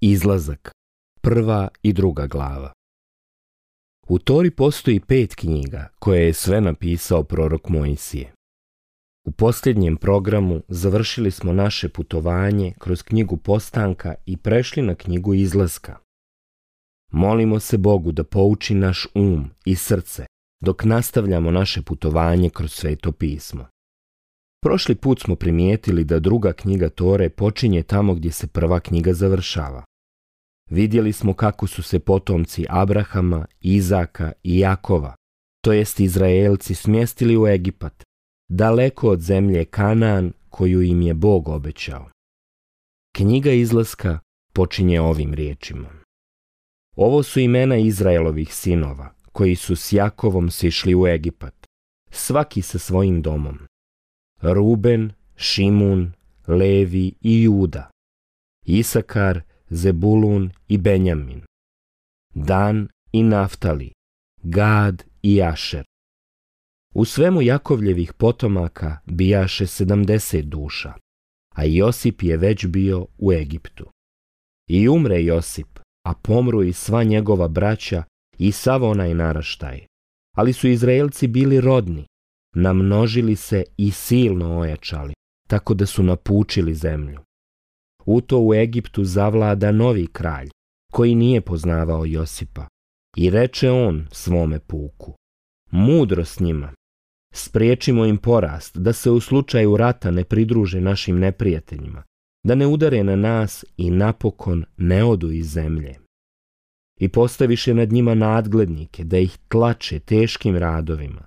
Izlazak, prva i druga glava. U Tori postoji pet knjiga koje je sve napisao prorok Mojsije. U posljednjem programu završili smo naše putovanje kroz knjigu Postanka i prešli na knjigu Izlaska. Molimo se Bogu da pouči naš um i srce dok nastavljamo naše putovanje kroz sveto pismo. Prošli put smo primijetili da druga knjiga Tore počinje tamo gdje se prva knjiga završava. Vidjeli smo kako su se potomci Abrahama, Izaka i Jakova, to jest Izraelci, smjestili u Egipat, daleko od zemlje Kanaan koju im je Bog obećao. Knjiga izlaska počinje ovim riječima. Ovo su imena Izraelovih sinova, koji su s Jakovom sišli u Egipat, svaki sa svojim domom. Ruben, Šimun, Levi i Juda, Isakar, Zebulun i Benjamin, Dan i Naftali, Gad i Ašer. U svemu Jakovljevih potomaka bijaše sedamdeset duša, a Josip je već bio u Egiptu. I umre Josip, a pomru i sva njegova braća i sav onaj naraštaj. Ali su Izraelci bili rodni, namnožili se i silno ojačali, tako da su napučili zemlju. U to u Egiptu zavlada novi kralj, koji nije poznavao Josipa. I reče on svome puku, mudro s njima, spriječimo im porast, da se u slučaju rata ne pridruže našim neprijateljima, da ne udare na nas i napokon ne odu iz zemlje. I postaviše nad njima nadglednike, da ih tlače teškim radovima,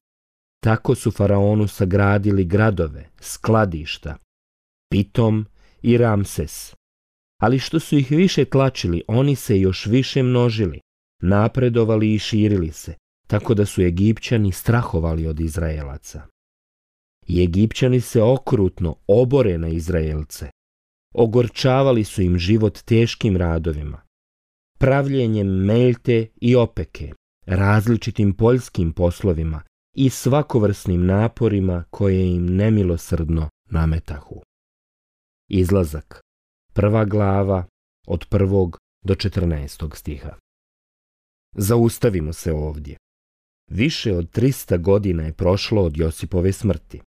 tako su faraonu sagradili gradove, skladišta, Pitom i Ramses. Ali što su ih više tlačili, oni se još više množili, napredovali i širili se, tako da su Egipćani strahovali od Izraelaca. I Egipćani se okrutno obore na Izraelce. Ogorčavali su im život teškim radovima, pravljenjem melte i opeke, različitim poljskim poslovima, i svakovrsnim naporima koje im nemilosrdno nametahu. Izlazak. Prva glava od prvog do 14. stiha. Zaustavimo se ovdje. Više od 300 godina je prošlo od Josipove smrti.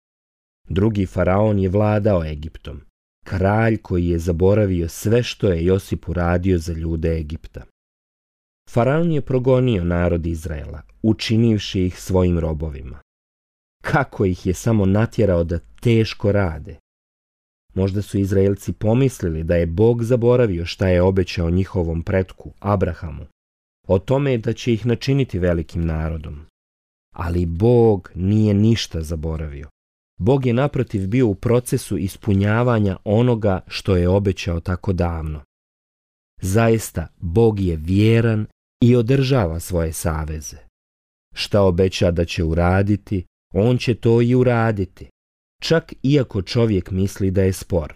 Drugi faraon je vladao Egiptom, kralj koji je zaboravio sve što je Josip uradio za ljude Egipta. Faraon je progonio narod Izraela, učinivši ih svojim robovima. Kako ih je samo natjerao da teško rade. Možda su Izraelci pomislili da je Bog zaboravio šta je obećao njihovom pretku, Abrahamu. O tome da će ih načiniti velikim narodom. Ali Bog nije ništa zaboravio. Bog je naprotiv bio u procesu ispunjavanja onoga što je obećao tako davno. Zaista, Bog je vjeran i održava svoje saveze. Šta obeća da će uraditi, on će to i uraditi, čak iako čovjek misli da je spor.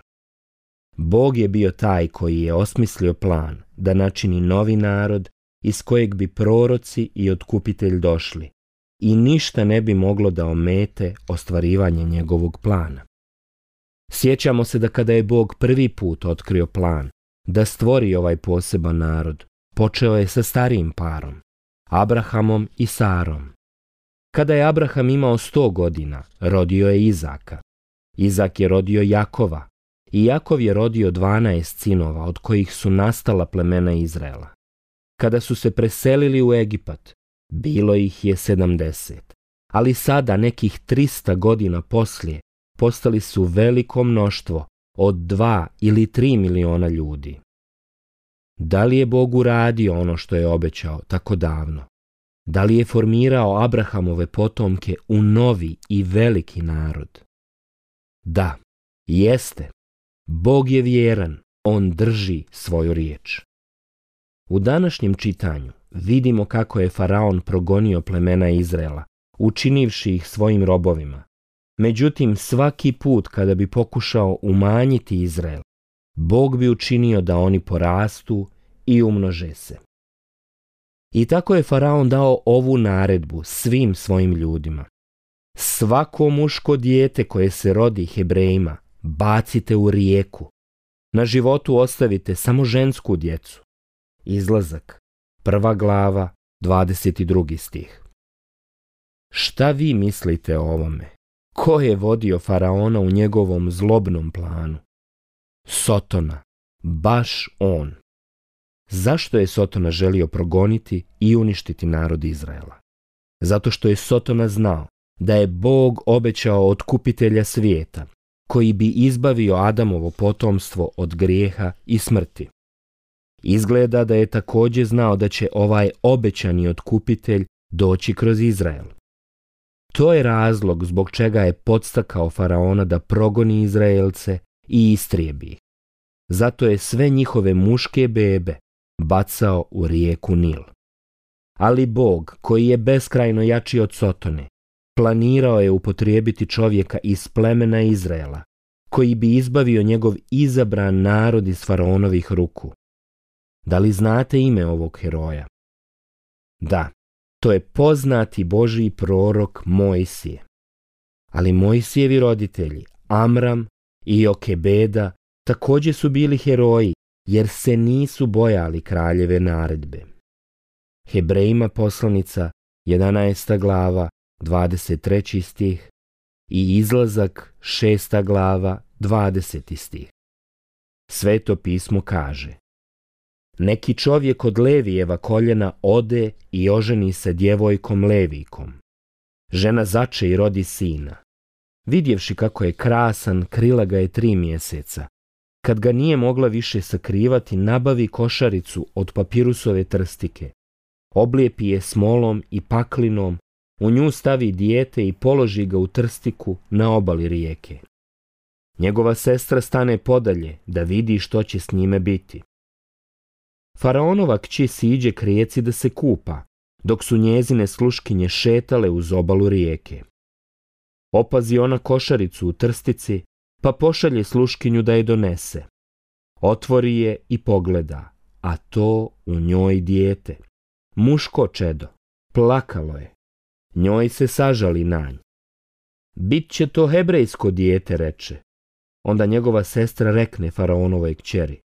Bog je bio taj koji je osmislio plan da načini novi narod iz kojeg bi proroci i otkupitelj došli i ništa ne bi moglo da omete ostvarivanje njegovog plana. Sjećamo se da kada je Bog prvi put otkrio plan, da stvori ovaj poseban narod, počeo je sa starijim parom, Abrahamom i Sarom. Kada je Abraham imao sto godina, rodio je Izaka. Izak je rodio Jakova i Jakov je rodio dvanaest sinova od kojih su nastala plemena Izraela. Kada su se preselili u Egipat, bilo ih je sedamdeset, ali sada nekih trista godina poslije postali su veliko mnoštvo od dva ili tri miliona ljudi? Da li je Bog uradio ono što je obećao tako davno? Da li je formirao Abrahamove potomke u novi i veliki narod? Da, jeste. Bog je vjeran, on drži svoju riječ. U današnjem čitanju vidimo kako je faraon progonio plemena Izrela, učinivši ih svojim robovima, Međutim, svaki put kada bi pokušao umanjiti Izrael, Bog bi učinio da oni porastu i umnože se. I tako je faraon dao ovu naredbu svim svojim ljudima. Svako muško dijete koje se rodi Hebrejima bacite u rijeku. Na životu ostavite samo žensku djecu. Izlazak, prva glava, 22. stih. Šta vi mislite o ovome? Ko je vodio faraona u njegovom zlobnom planu? Sotona, baš on. Zašto je Sotona želio progoniti i uništiti narod Izraela? Zato što je Sotona znao da je Bog obećao otkupitelja svijeta, koji bi izbavio Adamovo potomstvo od grijeha i smrti. Izgleda da je također znao da će ovaj obećani otkupitelj doći kroz Izrael. To je razlog zbog čega je podstakao faraona da progoni Izraelce i istrijebi ih. Zato je sve njihove muške bebe bacao u rijeku Nil. Ali Bog, koji je beskrajno jači od Sotone, planirao je upotrijebiti čovjeka iz plemena Izraela, koji bi izbavio njegov izabran narod iz faraonovih ruku. Da li znate ime ovog heroja? Da, je poznati Božiji prorok Mojsije. Ali Mojsijevi roditelji, Amram i Okebeda također su bili heroji jer se nisu bojali kraljeve naredbe. Hebrejima poslanica 11. glava 23. stih i izlazak 6. glava 20. stih. Sveto pismo kaže neki čovjek od Levijeva koljena ode i oženi se djevojkom Levijkom. Žena zače i rodi sina. Vidjevši kako je krasan, krila ga je tri mjeseca. Kad ga nije mogla više sakrivati, nabavi košaricu od papirusove trstike. Oblijepi je smolom i paklinom, u nju stavi dijete i položi ga u trstiku na obali rijeke. Njegova sestra stane podalje da vidi što će s njime biti. Faraonova kći siđe k rijeci da se kupa, dok su njezine sluškinje šetale uz obalu rijeke. Opazi ona košaricu u trstici, pa pošalje sluškinju da je donese. Otvori je i pogleda, a to u njoj dijete. Muško čedo, plakalo je. Njoj se sažali nj. Bit će to hebrejsko dijete, reče. Onda njegova sestra rekne faraonovoj kćeri.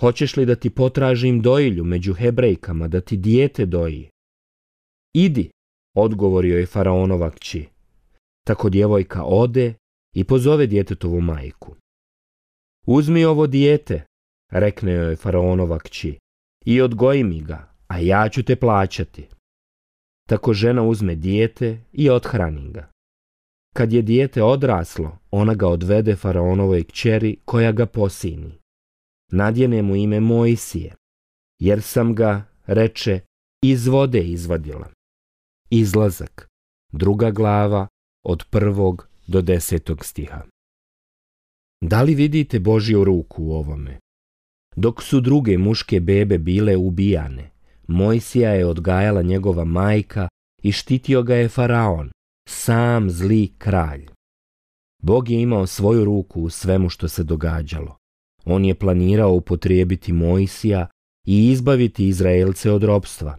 Hoćeš li da ti potražim doilju među hebrejkama, da ti dijete doji? Idi, odgovorio je faraonova kći. Tako djevojka ode i pozove djetetovu majku. Uzmi ovo dijete, rekne joj faraonova kći, i odgoji mi ga, a ja ću te plaćati. Tako žena uzme dijete i othrani ga. Kad je dijete odraslo, ona ga odvede faraonovoj kćeri koja ga posini nadjene mu ime Mojsije, jer sam ga, reče, iz vode izvadila. Izlazak, druga glava, od prvog do desetog stiha. Da li vidite Božju ruku u ovome? Dok su druge muške bebe bile ubijane, Mojsija je odgajala njegova majka i štitio ga je faraon, sam zli kralj. Bog je imao svoju ruku u svemu što se događalo. On je planirao upotrijebiti Mojsija i izbaviti Izraelce od ropstva.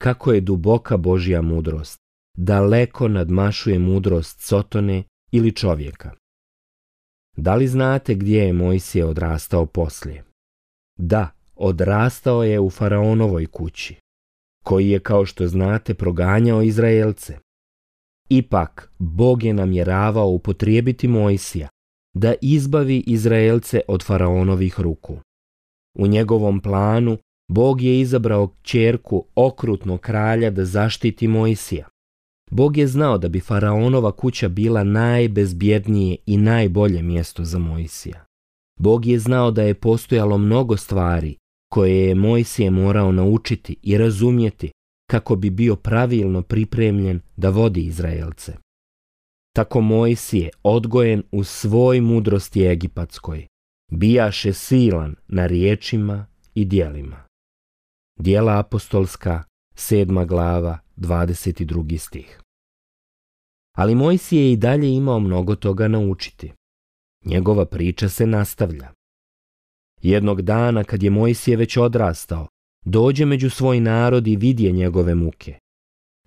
Kako je duboka Božja mudrost, daleko nadmašuje mudrost Sotone ili čovjeka. Da li znate gdje je Mojsije odrastao poslije? Da, odrastao je u Faraonovoj kući, koji je, kao što znate, proganjao Izraelce. Ipak, Bog je namjeravao upotrijebiti Mojsija da izbavi Izraelce od faraonovih ruku. U njegovom planu Bog je izabrao čerku okrutnog kralja da zaštiti Mojsija. Bog je znao da bi faraonova kuća bila najbezbjednije i najbolje mjesto za Mojsija. Bog je znao da je postojalo mnogo stvari koje je Mojsije morao naučiti i razumjeti kako bi bio pravilno pripremljen da vodi Izraelce. Tako je odgojen u svoj mudrosti egipatskoj, bijaše silan na riječima i dijelima. Dijela apostolska, sedma glava, 22. stih. Ali Mojsije je i dalje imao mnogo toga naučiti. Njegova priča se nastavlja. Jednog dana kad je Mojsije već odrastao, dođe među svoj narod i vidje njegove muke.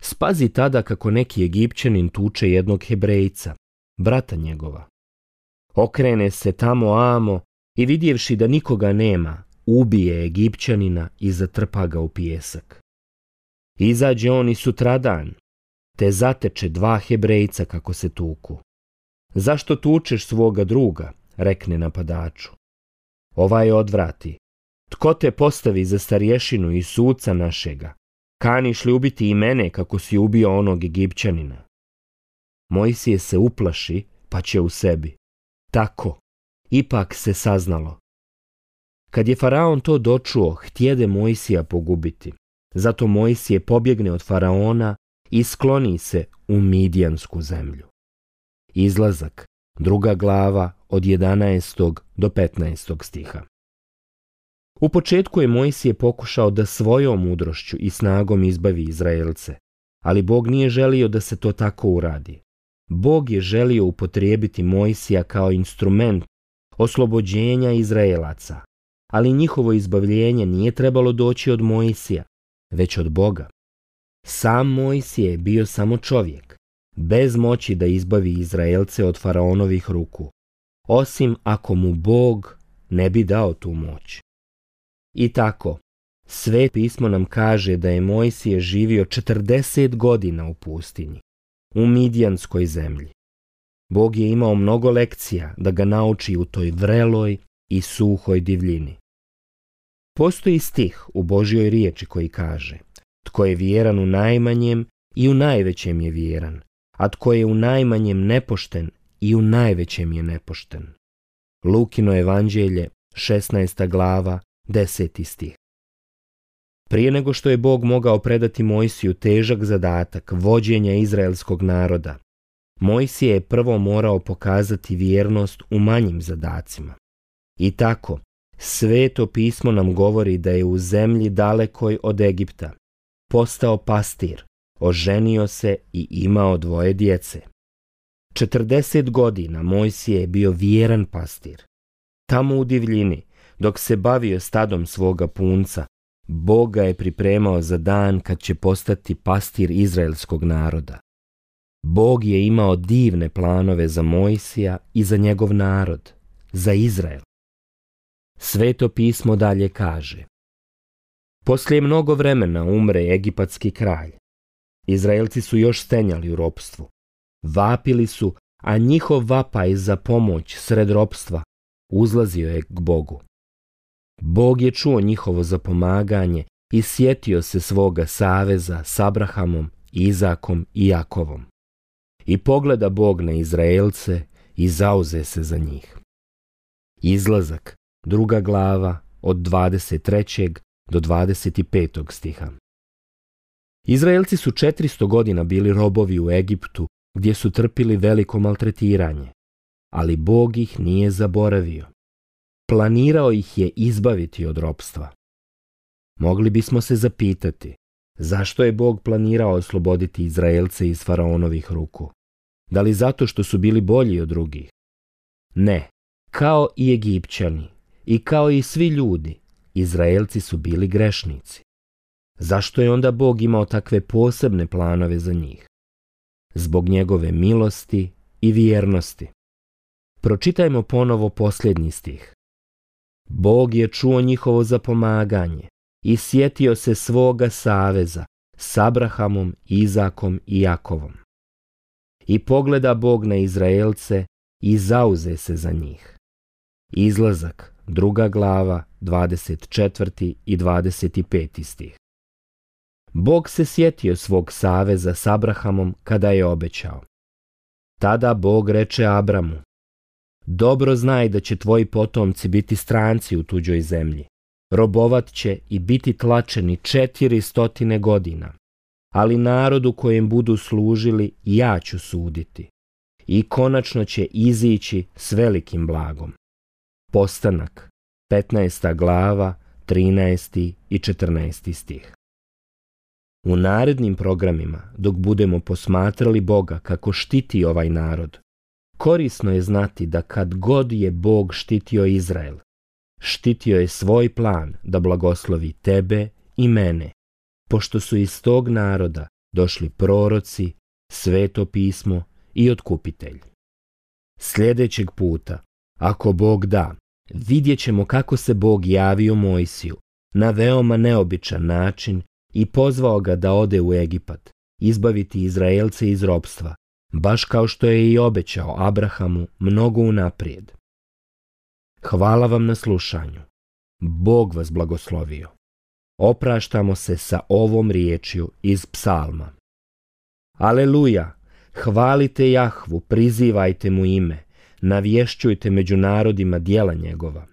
Spazi tada kako neki Egipćanin tuče jednog Hebrejca, brata njegova. Okrene se tamo amo i vidjevši da nikoga nema, ubije Egipćanina i zatrpa ga u pijesak. Izađe on i sutradan, te zateče dva Hebrejca kako se tuku. Zašto tučeš svoga druga, rekne napadaču. Ovaj odvrati. Tko te postavi za starješinu i suca našega, kaniš li ubiti i mene kako si ubio onog Egipćanina? Mojsije se uplaši, pa će u sebi. Tako, ipak se saznalo. Kad je faraon to dočuo, htjede Mojsija pogubiti. Zato Mojsije pobjegne od faraona i skloni se u Midijansku zemlju. Izlazak, druga glava od 11. do 15. stiha. U početku je Mojsije pokušao da svojom mudrošću i snagom izbavi Izraelce, ali Bog nije želio da se to tako uradi. Bog je želio upotrijebiti Mojsija kao instrument oslobođenja Izraelaca, ali njihovo izbavljenje nije trebalo doći od Mojsija, već od Boga. Sam Mojsije je bio samo čovjek, bez moći da izbavi Izraelce od faraonovih ruku, osim ako mu Bog ne bi dao tu moć. I tako, sve pismo nam kaže da je Mojsije živio 40 godina u pustinji, u Midjanskoj zemlji. Bog je imao mnogo lekcija da ga nauči u toj vreloj i suhoj divljini. Postoji stih u Božjoj riječi koji kaže Tko je vjeran u najmanjem i u najvećem je vjeran, a tko je u najmanjem nepošten i u najvećem je nepošten. Lukino evanđelje, 16. glava, Deseti stih. Prije nego što je Bog mogao predati Mojsiju težak zadatak vođenja izraelskog naroda, Mojsije je prvo morao pokazati vjernost u manjim zadacima. I tako, sveto pismo nam govori da je u zemlji dalekoj od Egipta postao pastir, oženio se i imao dvoje djece. 40 godina Mojsije je bio vjeran pastir. Tamo u divljini, dok se bavio stadom svoga punca, Boga je pripremao za dan kad će postati pastir izraelskog naroda. Bog je imao divne planove za Mojsija i za njegov narod, za Izrael. Sveto pismo dalje kaže Poslije mnogo vremena umre egipatski kralj. Izraelci su još stenjali u ropstvu. Vapili su, a njihov vapaj za pomoć sred ropstva uzlazio je k Bogu. Bog je čuo njihovo zapomaganje i sjetio se svoga saveza s Abrahamom, Izakom i Jakovom. I pogleda Bog na Izraelce i zauze se za njih. Izlazak, druga glava, od 23. do 25. stiha. Izraelci su 400 godina bili robovi u Egiptu, gdje su trpili veliko maltretiranje, ali Bog ih nije zaboravio planirao ih je izbaviti od ropstva. Mogli bismo se zapitati zašto je Bog planirao osloboditi Izraelce iz faraonovih ruku. Da li zato što su bili bolji od drugih? Ne, kao i Egipćani i kao i svi ljudi, Izraelci su bili grešnici. Zašto je onda Bog imao takve posebne planove za njih? Zbog njegove milosti i vjernosti. Pročitajmo ponovo posljednji stih. Bog je čuo njihovo zapomaganje i sjetio se svoga saveza s Abrahamom, Izakom i Jakovom. I pogleda Bog na Izraelce i zauze se za njih. Izlazak, druga glava, 24. i 25. stih. Bog se sjetio svog saveza s Abrahamom kada je obećao. Tada Bog reče Abramu, dobro znaj da će tvoji potomci biti stranci u tuđoj zemlji. Robovat će i biti tlačeni četiri stotine godina. Ali narodu kojem budu služili ja ću suditi. I konačno će izići s velikim blagom. Postanak, 15. glava, 13. i 14. stih. U narednim programima, dok budemo posmatrali Boga kako štiti ovaj narod, Korisno je znati da kad god je Bog štitio Izrael, štitio je svoj plan da blagoslovi tebe i mene, pošto su iz tog naroda došli proroci, sveto pismo i otkupitelj. Sljedećeg puta, ako Bog da, vidjet ćemo kako se Bog javio Mojsiju na veoma neobičan način i pozvao ga da ode u Egipat, izbaviti Izraelce iz ropstva baš kao što je i obećao Abrahamu mnogo unaprijed. Hvala vam na slušanju. Bog vas blagoslovio. Opraštamo se sa ovom riječju iz psalma. Aleluja! Hvalite Jahvu, prizivajte mu ime, navješćujte među narodima dijela njegova.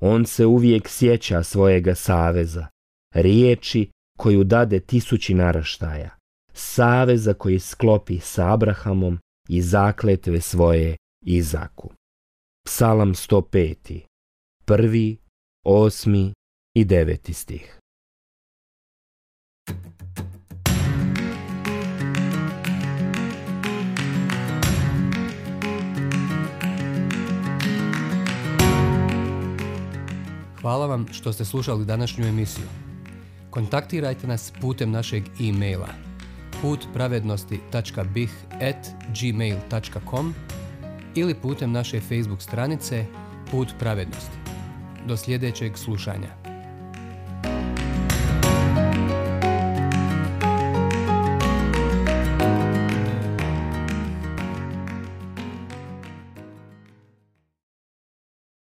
On se uvijek sjeća svojega saveza, riječi koju dade tisući naraštaja saveza koji sklopi sa Abrahamom i zakletve svoje Izaku. Psalam 105. Prvi, osmi i deveti stih. Hvala vam što ste slušali današnju emisiju. Kontaktirajte nas putem našeg e-maila putpravednosti.bih.gmail.com ili putem naše Facebook stranice Put pravednosti. Do sljedećeg slušanja.